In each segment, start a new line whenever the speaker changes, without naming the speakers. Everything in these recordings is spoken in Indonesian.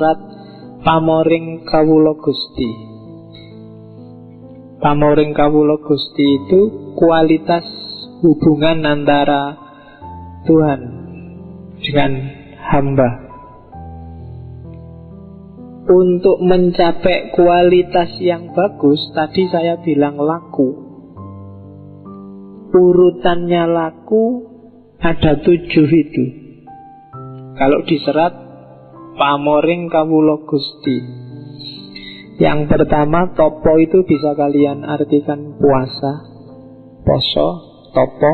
serat Pamoring Kawulo Gusti. Pamoring Kawulo Gusti itu kualitas hubungan antara Tuhan dengan hamba. Untuk mencapai kualitas yang bagus, tadi saya bilang laku. Urutannya laku ada tujuh itu. Kalau diserat Pamoring Kawulo Gusti. Yang pertama topo itu bisa kalian artikan puasa, poso, topo.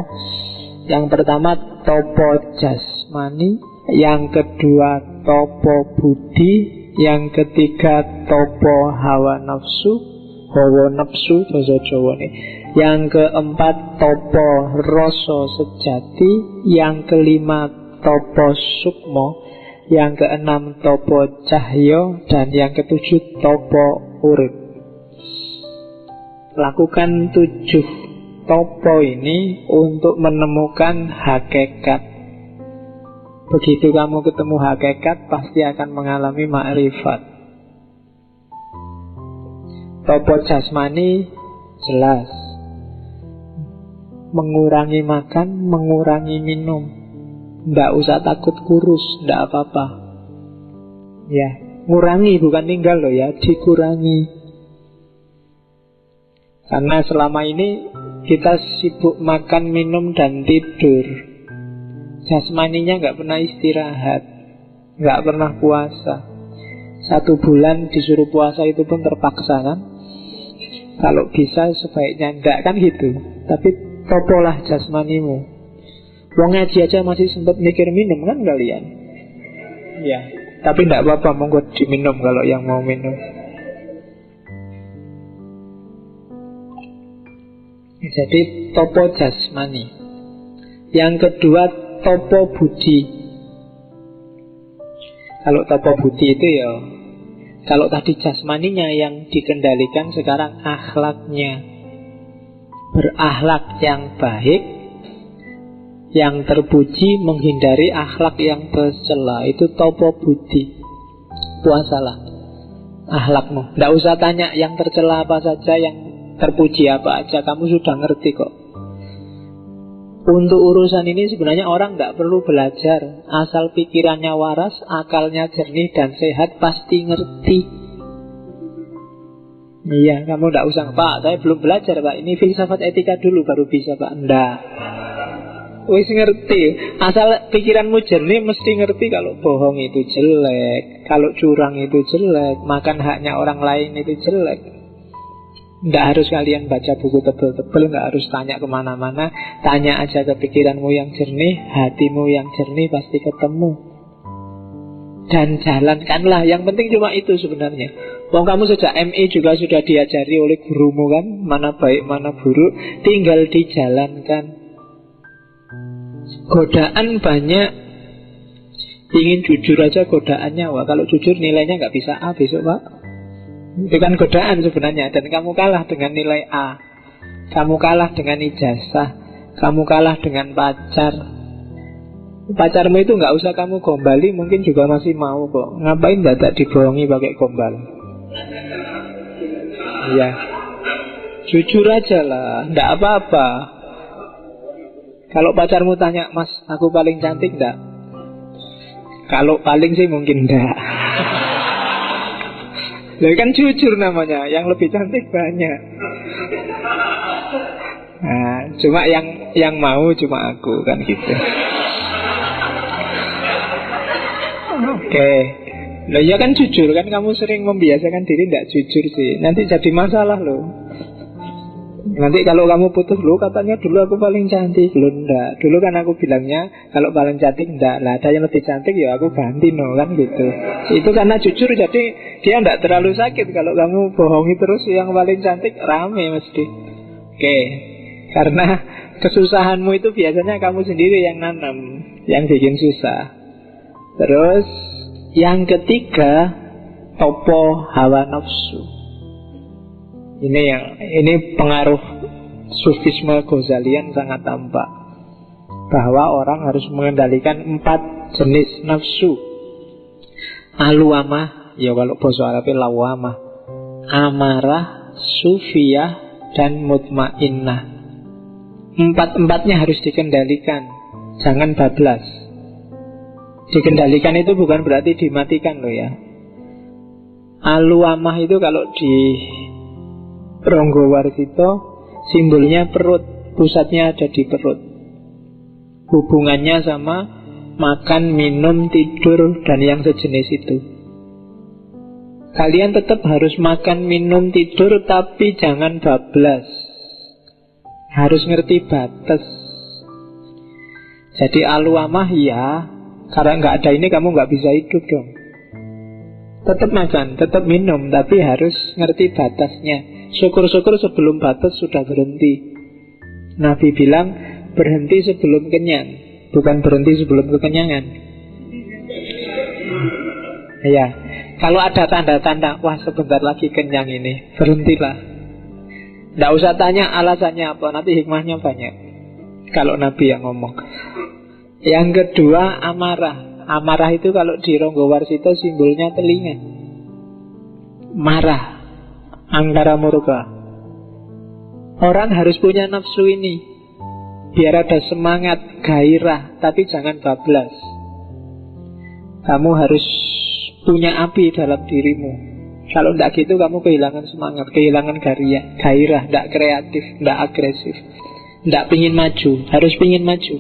Yang pertama topo jasmani, yang kedua topo budi, yang ketiga topo hawa nafsu, hawa nafsu bahasa Jawa nih. Yang keempat topo roso sejati, yang kelima topo sukmo, yang keenam topo cahyo dan yang ketujuh topo urip. Lakukan tujuh topo ini untuk menemukan hakikat. Begitu kamu ketemu hakikat, pasti akan mengalami makrifat. Topo jasmani jelas. Mengurangi makan, mengurangi minum. Tidak usah takut kurus, tidak apa-apa. Ya, ngurangi bukan tinggal loh ya, dikurangi. Karena selama ini kita sibuk makan, minum, dan tidur. Jasmaninya nggak pernah istirahat, nggak pernah puasa. Satu bulan disuruh puasa itu pun terpaksa kan? Kalau bisa sebaiknya enggak kan gitu. Tapi topolah jasmanimu. Wong ngaji aja masih sempat mikir minum kan kalian? Ya, tapi tidak apa-apa monggo diminum kalau yang mau minum. Jadi topo jasmani. Yang kedua topo budi. Kalau topo budi itu ya kalau tadi jasmaninya yang dikendalikan sekarang akhlaknya berakhlak yang baik yang terpuji menghindari akhlak yang tercela itu topo budi. Puasalah akhlakmu. Tidak usah tanya yang tercela apa saja yang terpuji apa aja. Kamu sudah ngerti kok. Untuk urusan ini sebenarnya orang tidak perlu belajar. Asal pikirannya waras akalnya jernih dan sehat pasti ngerti. Iya, kamu tidak usah Pak, saya belum belajar Pak. Ini filsafat etika dulu baru bisa Pak. Enggak Wis ngerti. Asal pikiranmu jernih mesti ngerti kalau bohong itu jelek Kalau curang itu jelek Makan haknya orang lain itu jelek. Tidak harus kalian baca buku tebel-tebel Tidak harus tanya ke mana-mana. Tanya aja ke pikiranmu yang jernih Hatimu yang jernih pasti ketemu. Dan jalankanlah. Yang penting cuma itu sebenarnya. Wong kamu sejak MI juga sudah diajari oleh gurumu kan? Mana baik mana buruk. Tinggal dijalankan Godaan banyak. Ingin jujur aja godaannya Wah kalau jujur nilainya nggak bisa A besok pak. Itu kan godaan sebenarnya. Dan kamu kalah dengan nilai A. Kamu kalah dengan ijazah. Kamu kalah dengan pacar. Pacarmu itu nggak usah kamu gombali Mungkin juga masih mau kok Ngapain tak dibohongi pakai gombal? Ya Jujur aja lah. Nggak apa-apa kalau pacarmu tanya, Mas, aku paling cantik enggak? Kalau paling sih mungkin enggak. Jadi kan jujur namanya, yang lebih cantik banyak. Nah, cuma yang yang mau cuma aku kan gitu. Oke. Okay. Ya kan jujur kan kamu sering membiasakan diri tidak jujur sih. Nanti jadi masalah loh. Nanti kalau kamu putus lu katanya dulu aku paling cantik. Lu enggak Dulu kan aku bilangnya Kalau paling cantik enggak Lah ada yang lebih cantik ya aku ganti no kan gitu. Itu karena jujur jadi Dia enggak terlalu sakit. Kalau kamu bohongi terus yang paling cantik rame mesti. Oke. Karena kesusahanmu itu biasanya kamu sendiri yang nanam Yang bikin susah. Terus Yang ketiga Topo hawa nafsu ini yang ini pengaruh sufisme Ghazalian sangat tampak bahwa orang harus mengendalikan empat jenis nafsu. Aluamah, ya kalau bahasa Arabnya lawamah. Amarah, sufiyah, dan mutmainnah. Empat-empatnya harus dikendalikan. Jangan bablas. Dikendalikan itu bukan berarti dimatikan loh ya. Aluamah itu kalau di Ronggo Warsito simbolnya perut, pusatnya ada di perut. Hubungannya sama makan, minum, tidur, dan yang sejenis itu. Kalian tetap harus makan, minum, tidur, tapi jangan bablas. Harus ngerti batas. Jadi aluamah ya, karena nggak ada ini kamu nggak bisa hidup dong. Tetap makan, tetap minum, tapi harus ngerti batasnya. Syukur-syukur sebelum batas sudah berhenti. Nabi bilang berhenti sebelum kenyang. Bukan berhenti sebelum kekenyangan. Ya Kalau ada tanda-tanda Wah sebentar lagi kenyang ini. Berhentilah. Tidak usah tanya alasannya apa Nanti hikmahnya banyak. Kalau Nabi yang ngomong. Yang kedua amarah Amarah itu kalau di Ronggo Warsito simbolnya telinga Marah Angkara murka Orang harus punya nafsu ini Biar ada semangat, gairah, tapi jangan bablas. Kamu harus punya api dalam dirimu. Kalau tidak gitu kamu kehilangan semangat, kehilangan gairah, gairah, tidak kreatif, tidak agresif, tidak pingin maju, harus pingin maju.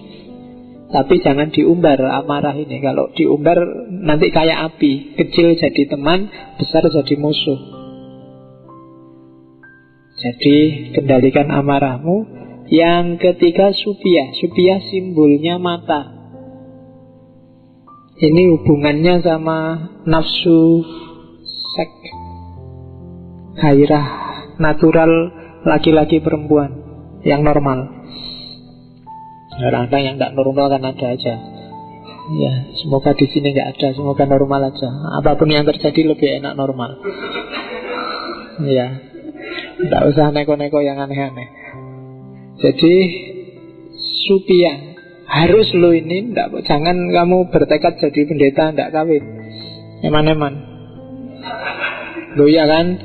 Tapi jangan diumbar amarah ini. Kalau diumbar nanti kayak api, kecil jadi teman, besar jadi musuh. Jadi kendalikan amarahmu. Yang ketiga supia Supia simbolnya mata. Ini hubungannya sama nafsu seks Gairah natural laki-laki perempuan Yang normal Kadang-kadang yang tidak normal kan ada aja Ya, semoga di sini nggak ada, semoga normal aja. Apa pun yang terjadi lebih enak normal. Ya, tidak usah neko-neko yang aneh-aneh. Jadi supia harus lo ini enggak, jangan kamu bertekad jadi pendeta enggak kawin. Eman-eman. Lo ya kan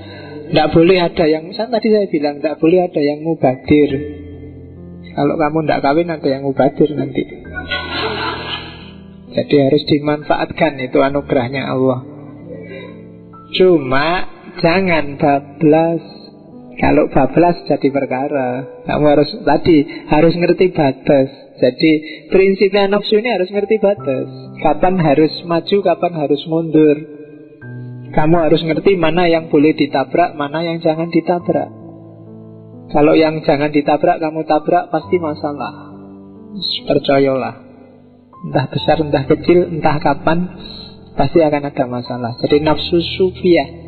Tidak boleh ada yang Kan tadi saya bilang Tidak boleh ada yang mubadir Kalau kamu tidak kawin Ada yang mubadir nanti. Jadi harus dimanfaatkan Itu anugerahnya Allah. Cuma Jangan bablas. Kalau bablas jadi perkara. Kamu harus tadi harus ngerti batas. Jadi prinsipnya nafsu ini harus ngerti batas. Kapan harus maju, kapan harus mundur. Kamu harus ngerti mana yang boleh ditabrak Mana yang jangan ditabrak Kalau yang jangan ditabrak kamu tabrak Pasti masalah. Percayalah. Entah besar, entah kecil, entah kapan Pasti akan ada masalah. Jadi nafsu sufiah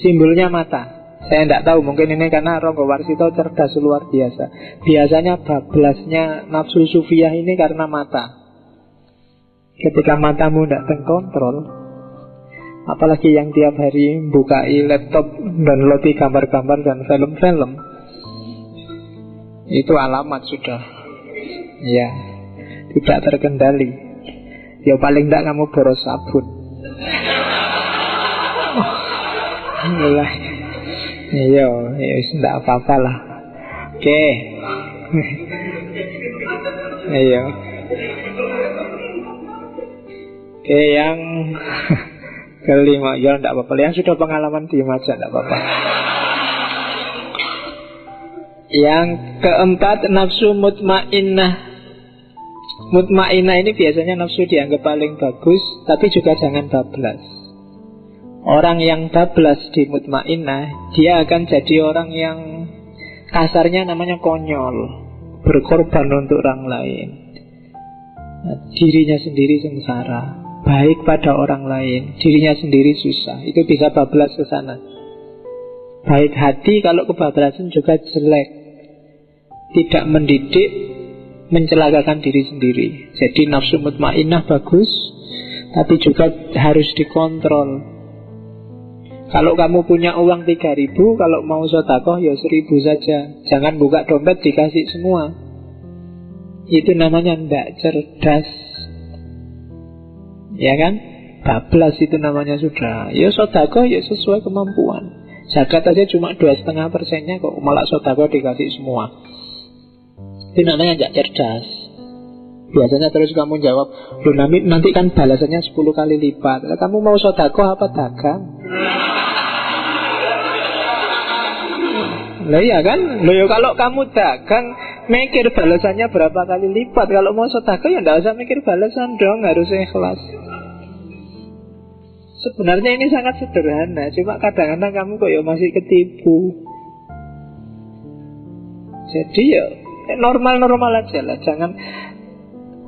Simbolnya mata. Saya tidak tahu, mungkin ini karena Ronggo Warsito cerdas luar biasa. Biasanya bablasnya nafsu sufiah ini karena mata. Ketika matamu tidak terkontrol, apalagi yang tiap hari bukai laptop dan loti gambar-gambar dan film-film, itu alamat sudah. Ya, tidak terkendali. Ya paling tidak kamu boros sabun. Oh, Iya, ya tidak apa-apa lah. Oke. Iya. Oke, yang kelima, ya tidak apa-apa. Yang sudah pengalaman di aja, tidak apa-apa. Yang keempat, nafsu mutmainnah. Mutmainnah ini biasanya nafsu dianggap paling bagus, tapi juga jangan bablas. Orang yang bablas di mutmainah Dia akan jadi orang yang Kasarnya namanya konyol Berkorban untuk orang lain Dirinya sendiri sengsara Baik pada orang lain. Dirinya sendiri susah. Itu bisa bablas ke sana. Baik hati kalau kebablasan juga jelek. Tidak mendidik Mencelakakan diri sendiri. Jadi nafsu mutmainah bagus Tapi juga harus dikontrol. Kalau kamu punya uang 3000 Kalau mau sotakoh ya 1000 saja. Jangan buka dompet dikasih semua. Itu namanya ndak cerdas Ya kan? bablas itu namanya sudah. Ya sodako ya sesuai kemampuan. Zakat aja cuma dua setengah persennya kok malah sodako dikasih semua. Itu namanya nggak cerdas. Biasanya terus kamu jawab, lu nanti kan balasannya 10 kali lipat. Kamu mau sodako apa dagang? Lah iya kan? Loh ya kalau kamu dagang mikir balasannya berapa kali lipat. Kalau mau sodako ya nggak usah mikir balasan dong, harus ikhlas. Sebenarnya ini sangat sederhana, cuma kadang-kadang kamu kok ya masih ketipu. Jadi ya normal-normal aja lah, jangan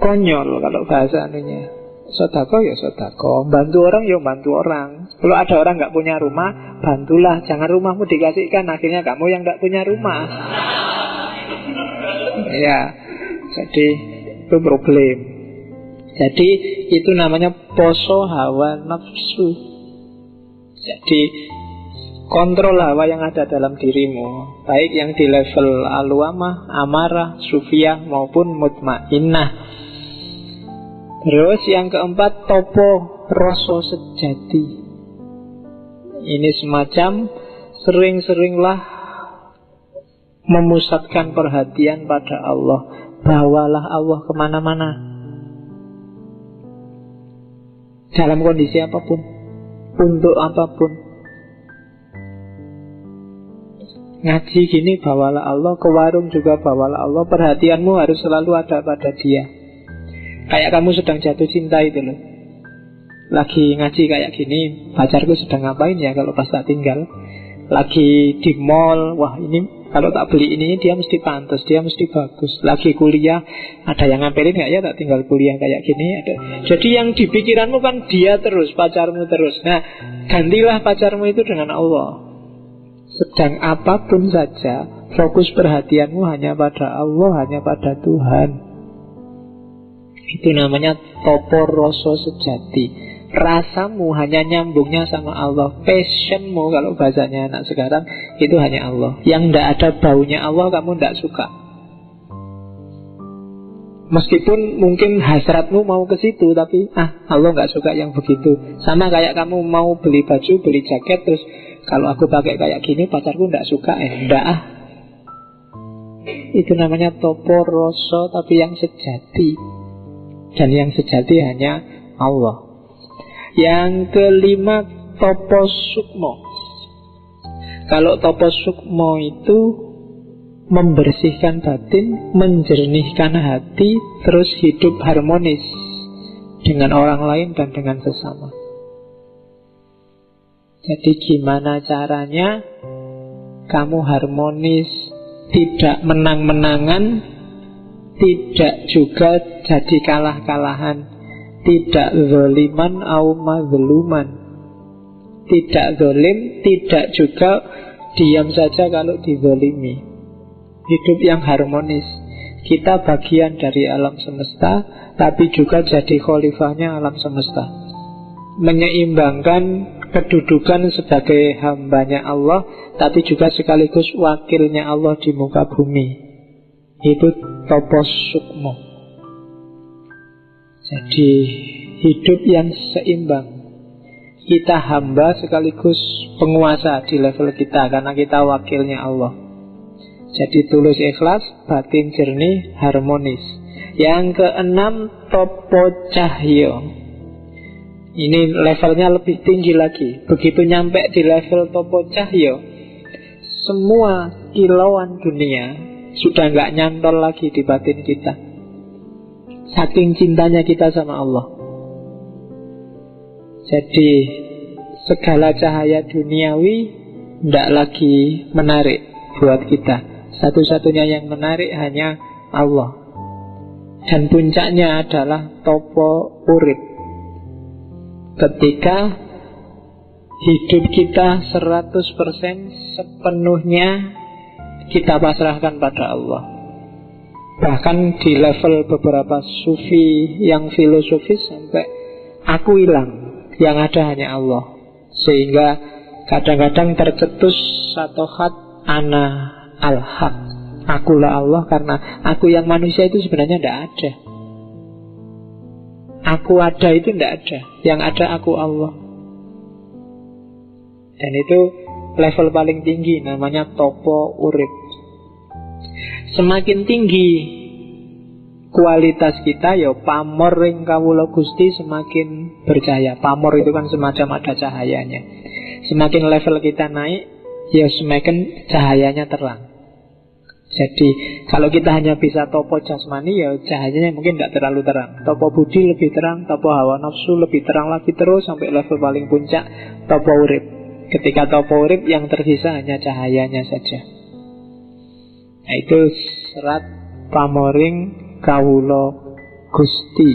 konyol kalau bahasa anunya. Sodako ya sodako Bantu orang ya bantu orang Kalau ada orang nggak punya rumah Bantulah, jangan rumahmu dikasihkan Akhirnya kamu yang nggak punya rumah Ya Jadi itu problem jadi itu namanya poso hawa nafsu. Jadi kontrol hawa yang ada dalam dirimu Baik yang di level aluamah, amarah, sufiah maupun mutmainnah. Terus yang keempat topo rosso sejati. Ini semacam sering-seringlah memusatkan perhatian pada Allah. Bawalah Allah ke mana-mana dalam kondisi apa pun, untuk apa pun. Ngaji gini bawalah Allah, ke warung juga bawalah Allah, perhatianmu harus selalu ada pada dia. Kayak kamu sedang jatuh cinta itu loh. Lagi ngaji kayak gini, pacarku sedang ngapain ya kalau pas tak tinggal? Lagi di mall, wah ini kalau tak beli ini dia mesti pantas, dia mesti bagus. Lagi kuliah, ada yang ngampelin nggak ya tak tinggal kuliah kayak gini. Ada. Jadi yang di pikiranmu kan dia terus, pacarmu terus. Nah, gantilah pacarmu itu dengan Allah. Sedang apa pun saja, fokus perhatianmu hanya pada Allah, hanya pada Tuhan. Itu namanya topo rosso sejati rasamu hanya nyambungnya sama Allah. Passionmu kalau bahasanya anak sekarang itu hanya Allah. Yang tidak ada baunya Allah kamu tidak suka. Meskipun mungkin hasratmu mau ke situ tapi ah Allah nggak suka yang begitu. Sama kayak kamu mau beli baju beli jaket terus kalau aku pakai kayak gini pacarku nggak suka. Eh ndak ah. Itu namanya topo rosso tapi yang sejati. Dan yang sejati hanya Allah yang kelima topo sukmo. Kalau topo sukmo itu membersihkan batin, menjernihkan hati, terus hidup harmonis dengan orang lain dan dengan sesama. Jadi gimana caranya kamu harmonis, tidak menang-menangan, tidak juga jadi kalah-kalahan, tidak zoliman au mazluman. Tidak zolim Tidak juga diam saja kalau dizolimi Hidup yang harmonis. Kita bagian dari alam semesta Tapi juga jadi khalifahnya alam semesta. Menyeimbangkan kedudukan sebagai hambanya Allah Tapi juga sekaligus wakilnya Allah di muka bumi. Itu topos sukmo jadi hidup yang seimbang. Kita hamba sekaligus penguasa di level kita Karena kita wakilnya Allah. Jadi tulus ikhlas, batin jernih, harmonis. Yang keenam topo cahyo. Ini levelnya lebih tinggi lagi. Begitu nyampe di level topo cahyo Semua kilauan dunia Sudah nggak nyantol lagi di batin kita Saking cintanya kita sama Allah. Jadi Segala cahaya duniawi Tidak lagi menarik Buat kita. Satu-satunya yang menarik hanya Allah. Dan puncaknya adalah Topo urip. Ketika Hidup kita 100% sepenuhnya kita pasrahkan pada Allah Bahkan di level beberapa sufi yang filosofis sampai aku hilang, yang ada hanya Allah. Sehingga kadang-kadang tercetus satu hat ana al-haq. Akulah Allah karena aku yang manusia itu sebenarnya tidak ada. Aku ada itu tidak ada Yang ada aku Allah Dan itu level paling tinggi Namanya topo urip Semakin tinggi kualitas kita ya pamor ring kawula Gusti semakin bercahaya. Pamor itu kan semacam ada cahayanya. Semakin level kita naik, ya semakin cahayanya terang. Jadi kalau kita hanya bisa topo jasmani ya cahayanya mungkin tidak terlalu terang. Topo budi lebih terang, topo hawa nafsu lebih terang lagi terus sampai level paling puncak topo urip. Ketika topo urip yang tersisa hanya cahayanya saja. Nah itu serat pamoring kawulo Gusti